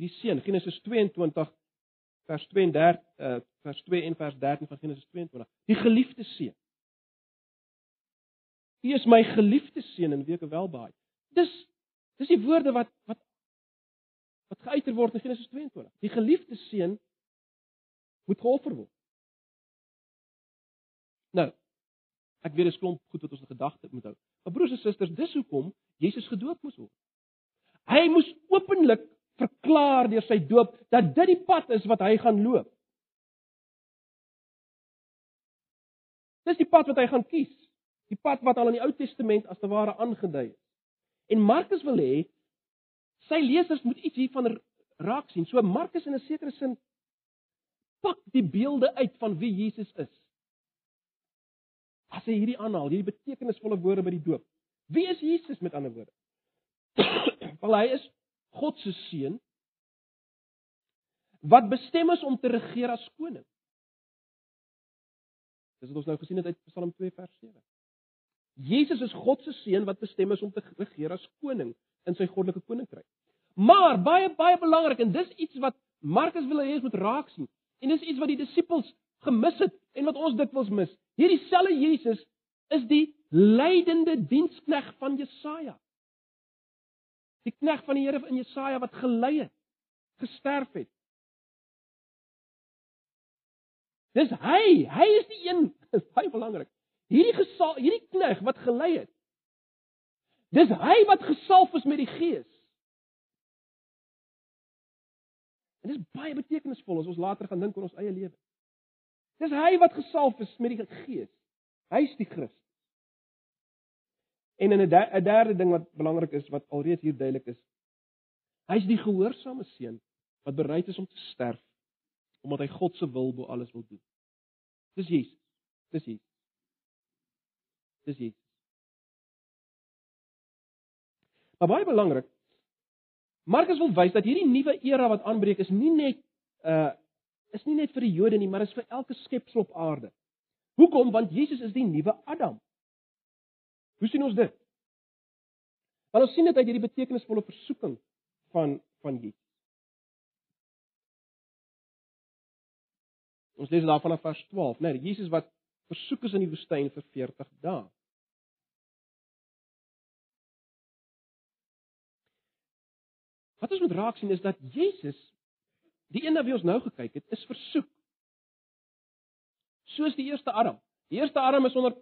hierdie seun Genesis 22 vers 32 uh, vers 2 en vers 13 van Genesis 22 die geliefde seun. Hy is my geliefde seun en wie ek welbehaag. Dis dis die woorde wat wat wat geuiter word in Genesis 22 die geliefde seun moet geoffer word. Nou ek weet dis klomp goed wat ons in gedagte moet hou. Maar broers en susters dis hoekom Jesus gedoop moes word. Hy moes openlik verklaar deur sy doop dat dit die pad is wat hy gaan loop. Dis die pad wat hy gaan kies. Die pad wat al in die Ou Testament as te ware aangedui is. En Markus wil hê sy lesers moet iets hiervan raak sien. So Markus in 'n sekere sin pak die beelde uit van wie Jesus is. As hy hierdie aanhaal, hierdie betekenisvolle woorde by die doop. Wie is Jesus met ander woorde? Wel hy is God se seun wat bestem is om te regeer as koning. Dis wat ons nou gesien het uit Psalm 2 vers 7. Jesus is God se seun wat bestem is om te regeer as koning in sy goddelike koninkryk. Maar baie baie belangrik en dis iets wat Markus wil hê ons moet raak sien. En dis iets wat die disippels gemis het en wat ons dikwels mis. Hierdie selfe Jesus is die lydende dienskneg van Jesaja. Die knegt van die Here in Jesaja wat gelei het, gesterf het. Dis hy, hy is die een, dis baie belangrik. Hierdie gesal, hierdie knegt wat gelei het. Dis hy wat gesalf is met die Gees. En dis baie betekenisvol as ons later gaan dink oor ons eie lewe. Dis hy wat gesalf is met die Gees. Hy is die Christus. En in 'n de derde ding wat belangrik is wat alreeds hier duidelik is. Hy's die gehoorsame seun wat bereid is om te sterf omdat hy God se wil bo alles wil doen. Dis Jesus. Dis Jesus. Dis Jesus. Maar baie belangrik. Markus wil wys dat hierdie nuwe era wat aanbreek is nie net uh is nie net vir die Jode nie, maar is vir elke skepsel op aarde. Hoekom? Want Jesus is die nuwe Adam. Hoe sien ons dit? Want ons sien dit uit hierdie betekenisvolle versoeking van van Jesus. Ons lees daarvan af vers 12, né? Nee, Jesus wat versoek is in die woestyn vir 40 dae. Wat ons moet raak sien is dat Jesus die een na wie ons nou gekyk het, is versoek. Soos die eerste Adam. Die eerste Adam is onder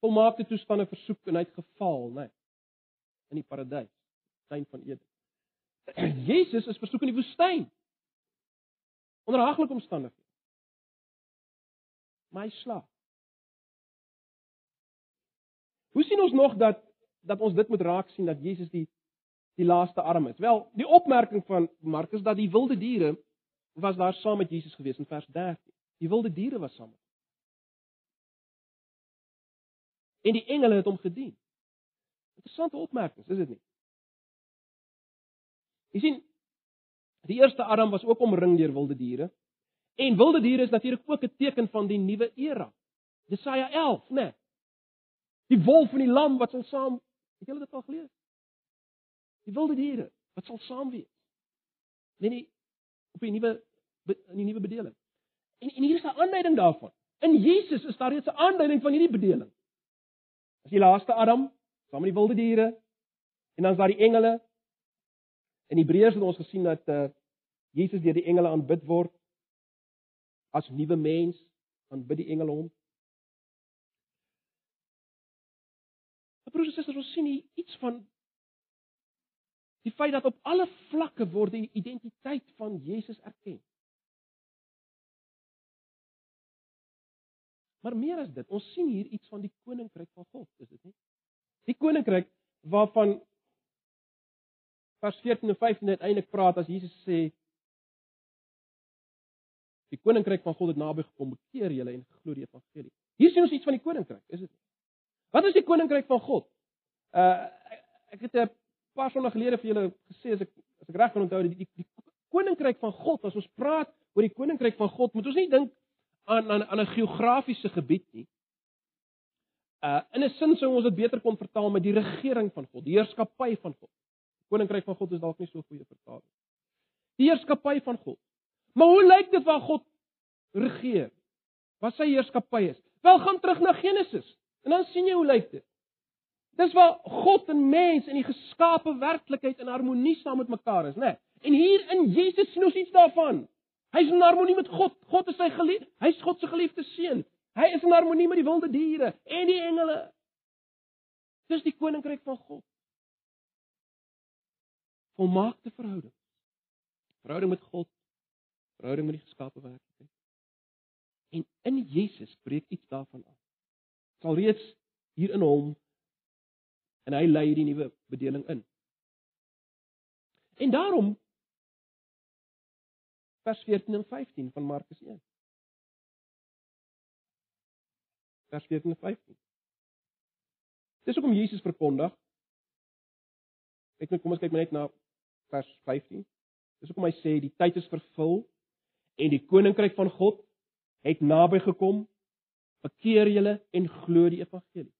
volmaakte toestande versoek en hy het gefaal, né? Nee, in die paradys, tuin van Eden. Jesus is versoek in die woestyn. Onder haglike omstandighede. Maar hy slaap. Hoe sien ons nog dat dat ons dit moet raak sien dat Jesus die die laaste arm is. Wel, die opmerking van Markus dat die wilde diere was daar saam met Jesus gewees in vers 13. Die wilde diere was saam. En die engele het hom gedien. Interessante opmerking, is dit nie? Jy sien, die eerste Adam was ook omring deur wilde diere. En wilde diere is natuurlik ook 'n teken van die nuwe era. Jesaja 11, né? Nee. Die wolf en die lam wat sal saam, het julle dit al gelees? Die wilde diere wat sal saam wees. Nee nee, op die nuwe in die nuwe bedeling. En en hier is 'n aanduiding daarvan. In Jesus is daar reeds 'n aanduiding van hierdie bedeling. As die laaste Adam saam met die wilde diere en dan is daar die engele. In Hebreërs het ons gesien dat uh Jesus deur die engele aanbid word as nuwe mens, aanbid die engele hom. Broers en susters, ons sien hier iets van Die feit dat op alle vlakke word die identiteit van Jesus erken. Maar meer as dit, ons sien hier iets van die koninkryk van God, is dit nie? Die koninkryk waarvan vers 14 en 15 uiteindelik praat as Jesus sê die koninkryk van God het naby gekom, bekeer julle en glo die evangelie. Hier sien ons iets van die koninkryk, is dit? Wat is die koninkryk van God? Uh ek het 'n paar sonde gelede vir julle gesê as ek as ek reg kan onthou die, die die koninkryk van God as ons praat oor die koninkryk van God moet ons nie dink aan aan aan 'n geografiese gebied nie. Uh in 'n sin sou ons dit beter kon vertaal met die regering van God, die heerskappy van God. Die koninkryk van God is dalk nie so goeie vertaling. Die heerskappy van God. Maar hoe lyk dit waar God regeer? Wat sy heerskappy is? Wel gaan terug na Genesis en dan sien jy hoe lyk dit. Dis waar God en mens in die geskape werklikheid in harmonie saam met mekaar is, né? Nee. En hier in Jesus sien ons iets daarvan. Hy's in harmonie met God. God is sy geliefde. Hy's God se geliefde seun. Hy is in harmonie met die wilde diere en die engele. Dis die koninkryk van God. Volmaakte verhouding. Verhouding met God. Verhouding met die geskape werklikheid. En in Jesus breek iets daarvan af. Sal reeds hier in hom en hy lei die nuwe bedeling in. En daarom vers 14 en 15 van Markus 1. Vers 14 en 15. Dis hoekom Jesus verkondig. Ek net kom ons kyk net na vers 15. Dis hoekom hy sê die tyd is vervul en die koninkryk van God het naby gekom. Bekeer julle en glo die evangelie.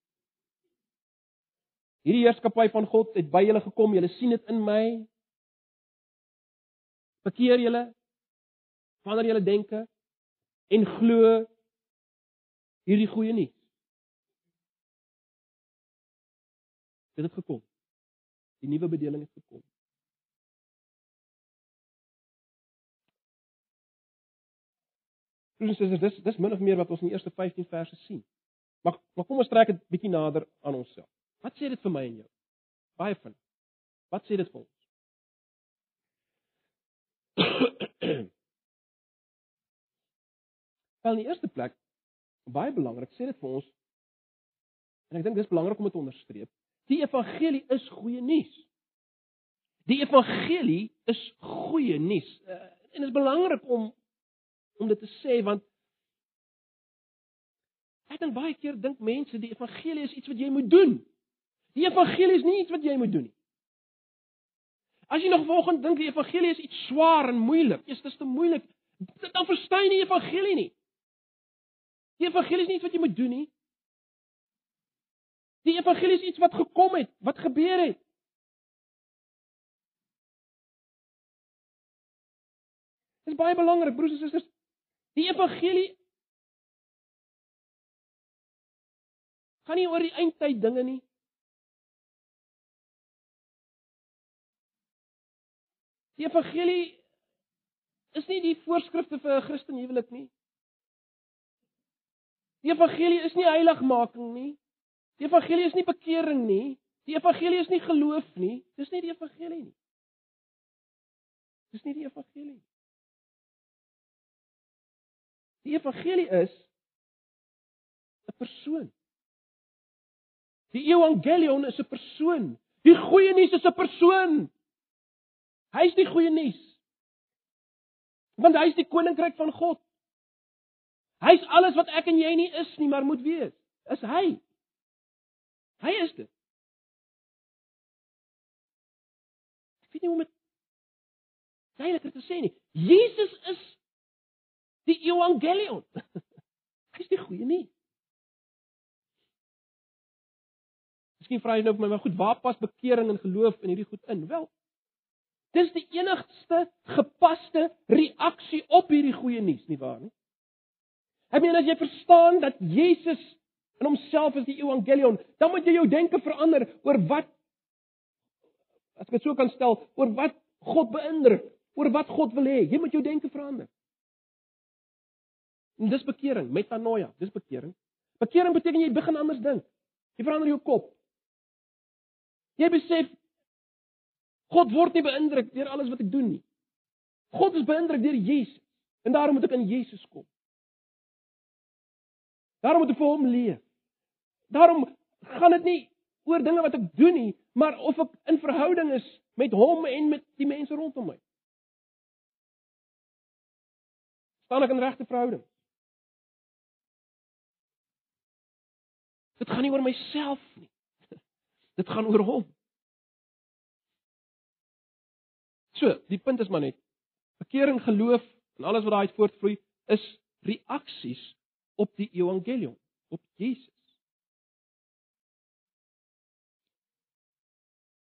Hierdie heerskappy van God het by julle gekom. Julle sien dit in my. Bekeer julle wanneer julle denke en glo hierdie goeie nuus. Dit het gekom. Die nuwe bedeling het gekom. Dis dis dis dis min of meer wat ons in die eerste 15 verse sien. Maar maar kom ons trek dit bietjie nader aan onsself. Wat sê dit vir my en jou? Baie van. Wat sê dit vir ons? Wel in die eerste plek, baie belangrik, sê dit vir ons En ek dink dis belangrik om dit te onderstreep. Die evangelie is goeie nuus. Die evangelie is goeie nuus. Uh, en dit is belangrik om om dit te sê want ek dink baie keer dink mense die evangelie is iets wat jy moet doen. Die evangelie is nie iets wat jy moet doen nie. As jy nog vanoggend dink die evangelie is iets swaar en moeilik, is dit te moeilik, dan verstaan jy die evangelie nie. Die evangelie is nie iets wat jy moet doen nie. Die evangelie is iets wat gekom het, wat gebeur het. Dit is baie belangrik, broers en susters. Die evangelie gaan nie oor die eindtyd dinge nie. Die evangelie is nie die voorskrifte vir 'n Christen huwelik nie. Die evangelie is nie heiligmaking nie. Die evangelie is nie bekering nie. Die evangelie is nie geloof nie. Dis nie die evangelie nie. Dis nie die evangelie nie. Die evangelie is 'n persoon. Die evangelion is 'n persoon. Die goeie nuus is 'n persoon. Hy's die goeie nuus. Want hy's die koninkryk van God. Hy's alles wat ek en jy nie is nie, maar moet wees. Is hy? Hy is dit. Ek weet nie hoe om dit duideliker te sê nie. Jesus is die evangelion. Hy's die goeie nuus. Miskien vra jy nou vir my, maar goed, waar pas bekering en geloof in hierdie goed in? Wel, dis die enigste gepaste reaksie op hierdie goeie nuus, nie waar nie? Ek meen as jy verstaan dat Jesus in homself is die evangelion, dan moet jy jou denke verander oor wat as ek dit so kan stel, oor wat God beïndruk, oor wat God wil hê. Jy moet jou denke verander. En dis bekering, metanoia, dis bekering. Bekering beteken jy begin anders dink. Jy verander jou kop. Jy besef God word nie beïndruk deur alles wat ek doen nie. God is beïndruk deur Jesus en daarom moet ek in Jesus kom. Daarom moet ek vir hom leef. Daarom gaan dit nie oor dinge wat ek doen nie, maar of ek in verhouding is met hom en met die mense rondom my. Staan ek in regte verhouding? Dit gaan nie oor myself nie. Dit gaan oor hom. So, die punt is maar net bekering, geloof en alles wat daaruit voortvloei is reaksies op die evangelium, op Jesus.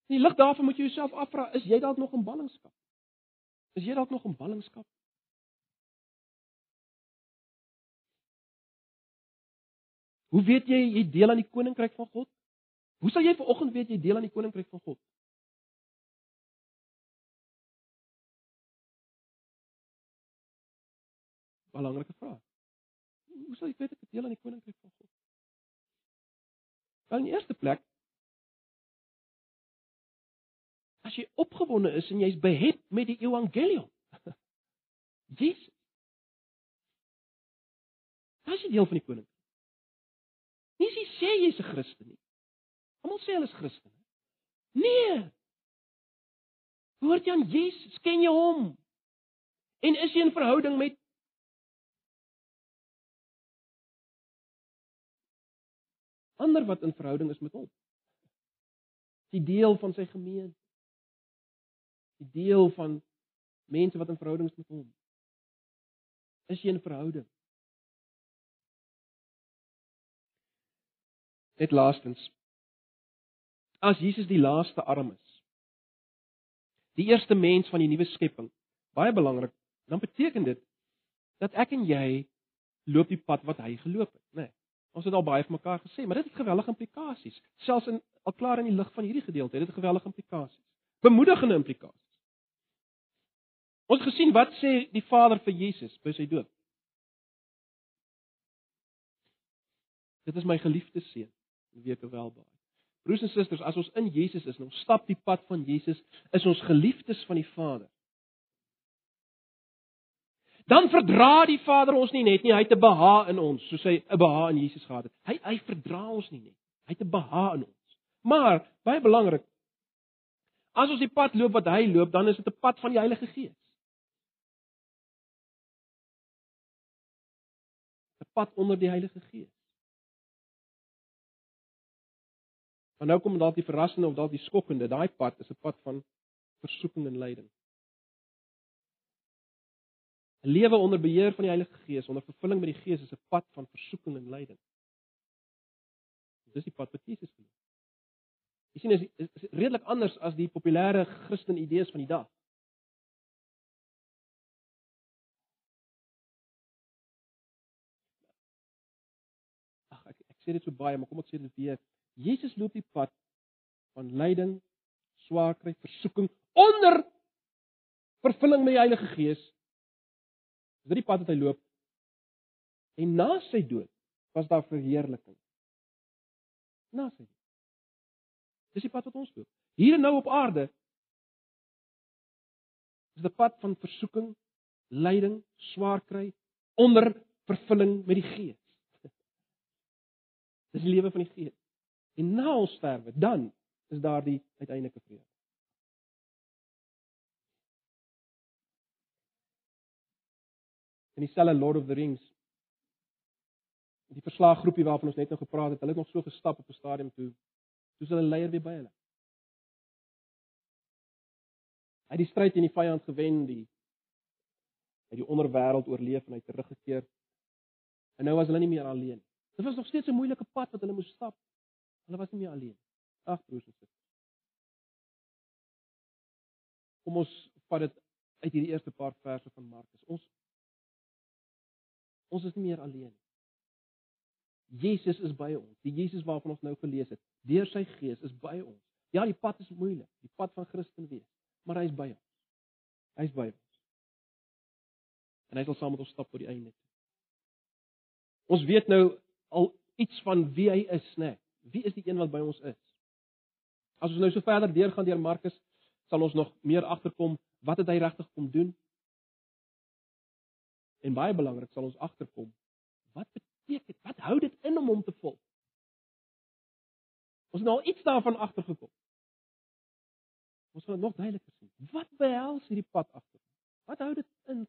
In die lig daarvan moet jy jouself afvra, is jy dalk nog in ballingskap? Is jy dalk nog in ballingskap? Hoe weet jy jy deel aan die koninkryk van God? Hoe sal jy vanoggend weet jy deel aan die koninkryk van God? Belangrike vraag. Hoe sal jy weet ek deel aan die koninkryk van God? Wel in die eerste plek as jy opgewonde is en jy's behet met die evangelium. Jesus. As jy deel van die koninkryk. Nie sê sê jy's 'n Christen nie. Almal sê hulle is Christene. Nee. Hoort jy aan Jesus? Ken jy hom? En is jy in verhouding met ander wat in verhouding is met hom. Die deel van sy gemeente. Die deel van mense wat in verhouding is met hom. Is jy in verhouding? Net laastens. As Jesus die laaste arm is, die eerste mens van die nuwe skepping, baie belangrik, dan beteken dit dat ek en jy loop die pad wat hy geloop het, né? Nee. Ons het al baie vir mekaar gesê, maar dit het geweldige implikasies. Selfs in al klaar in die lig van hierdie gedeelte het dit geweldige implikasies. Bemoedigende implikasies. Ons het gesien wat sê die Vader vir Jesus by sy dood. Dit is my geliefde seun, wie ek welbaai. Broers en susters, as ons in Jesus is en ons stap die pad van Jesus, is ons geliefdes van die Vader dan verdra die Vader ons nie net nie, hy het 'n beha in ons, soos hy 'n beha in Jesus gehad het. Hy hy verdra ons nie net. Hy het 'n behaag in ons. Maar baie belangrik, as ons die pad loop wat hy loop, dan is dit 'n pad van die Heilige Gees. 'n Pad onder die Heilige Gees. Maar nou kom dalk die verrassende of dalk die skokkende, daai pad is 'n pad van versoeking en lyding. 'n Lewe onder beheer van die Heilige Gees, onder vervulling met die Gees is 'n pad van versoeking en lyding. Dis die pad wat Jesus geloop. Jy sien is, is, is redelik anders as die populêre Christen idees van die dag. Ag ek ek sê dit so baie, maar kom ek sê dit weer. Jesus loop die pad van lyding, swaarkry, versoeking onder vervulling met die Heilige Gees. Dis die pad wat hy loop. En na sy dood was daar verheerliking. Na sy dood. Dis die pad wat ons loop. Hier en nou op aarde is dit 'n pad van versoeking, lyding, swaarkry onder vervulling met die Gees. Dis die lewe van die Gees. En na ons sterwe, dan is daar die uiteindelike vrede. In dieselfde Lord of the Rings die verslaggroepie waarvan ons net nou gepraat het, hulle het nog so gestap op 'n stadium toe. Toe hulle leier weer by hulle. Hy het die stryd teen die vyand gewen, die hy die onderwêreld oorleef en hy teruggekeer. En nou was hulle nie meer alleen nie. Dit was nog steeds 'n moeilike pad wat hulle moes stap. Hulle was nie meer alleen. Ag broers en susters. Kom ons vat dit uit hierdie eerste paar verse van Markus. Ons ons is nie meer alleen nie. Jesus is by ons. Die Jesus waarvan ons nou gelees het, deur sy Gees is by ons. Ja, die pad is moeilik, die pad van Christen wees, maar hy is by ons. Hy is by ons. En hy sal saam met ons stap tot die einde. Ons weet nou al iets van wie hy is, né? Wie is die een wat by ons is? As ons nou so verder deurgaan deur Markus, sal ons nog meer agterkom wat het hy regtig kom doen? En baie belangrik sal ons agterkom wat beteken wat hou dit in om hom te volg? Ons het nou al iets daarvan agtergekom. Ons gaan nog duideliker sien. Wat behels hierdie pad agter? Wat hou dit in?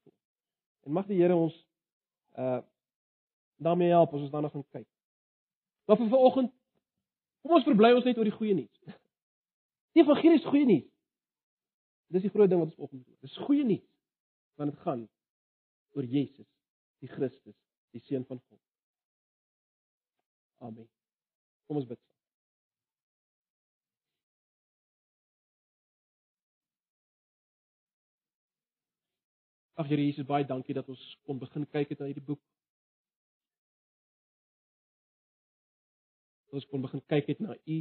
En mag die Here ons uh daarmee help as ons daarna gaan kyk. Maar vir vanoggend kom ons verbly ons net oor die goeie nuus. Die evangelie is goeie nuus. Dis die groot ding wat ons vanoggend doen. Dis goeie nuus want dit gaan oor Jesus, die Christus, die seun van God. Amen. Kom ons bid. Ag Here Jesus, baie dankie dat ons kon begin kyk het na hierdie boek. ons kon begin kyk het na u.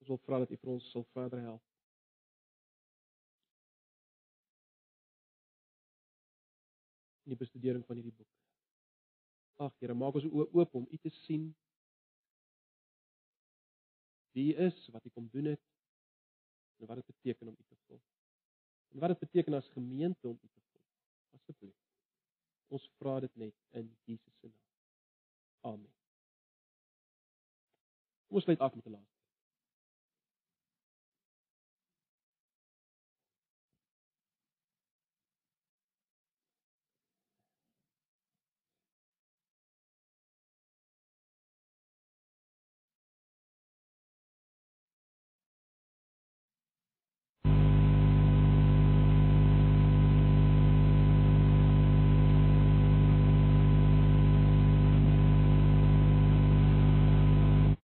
Ons wil vra dat u vir ons sal verder help. In die bestudering van hierdie boek. Ag Here, maak ons oë oop om u te sien. Wie u is, wat u kom doen het en wat dit beteken om u te volg. En wat dit beteken as gemeente om u te volg. Asseblief. Ons vra dit net in Jesus se naam. Amen. Kom ons sluit af met 'n laaste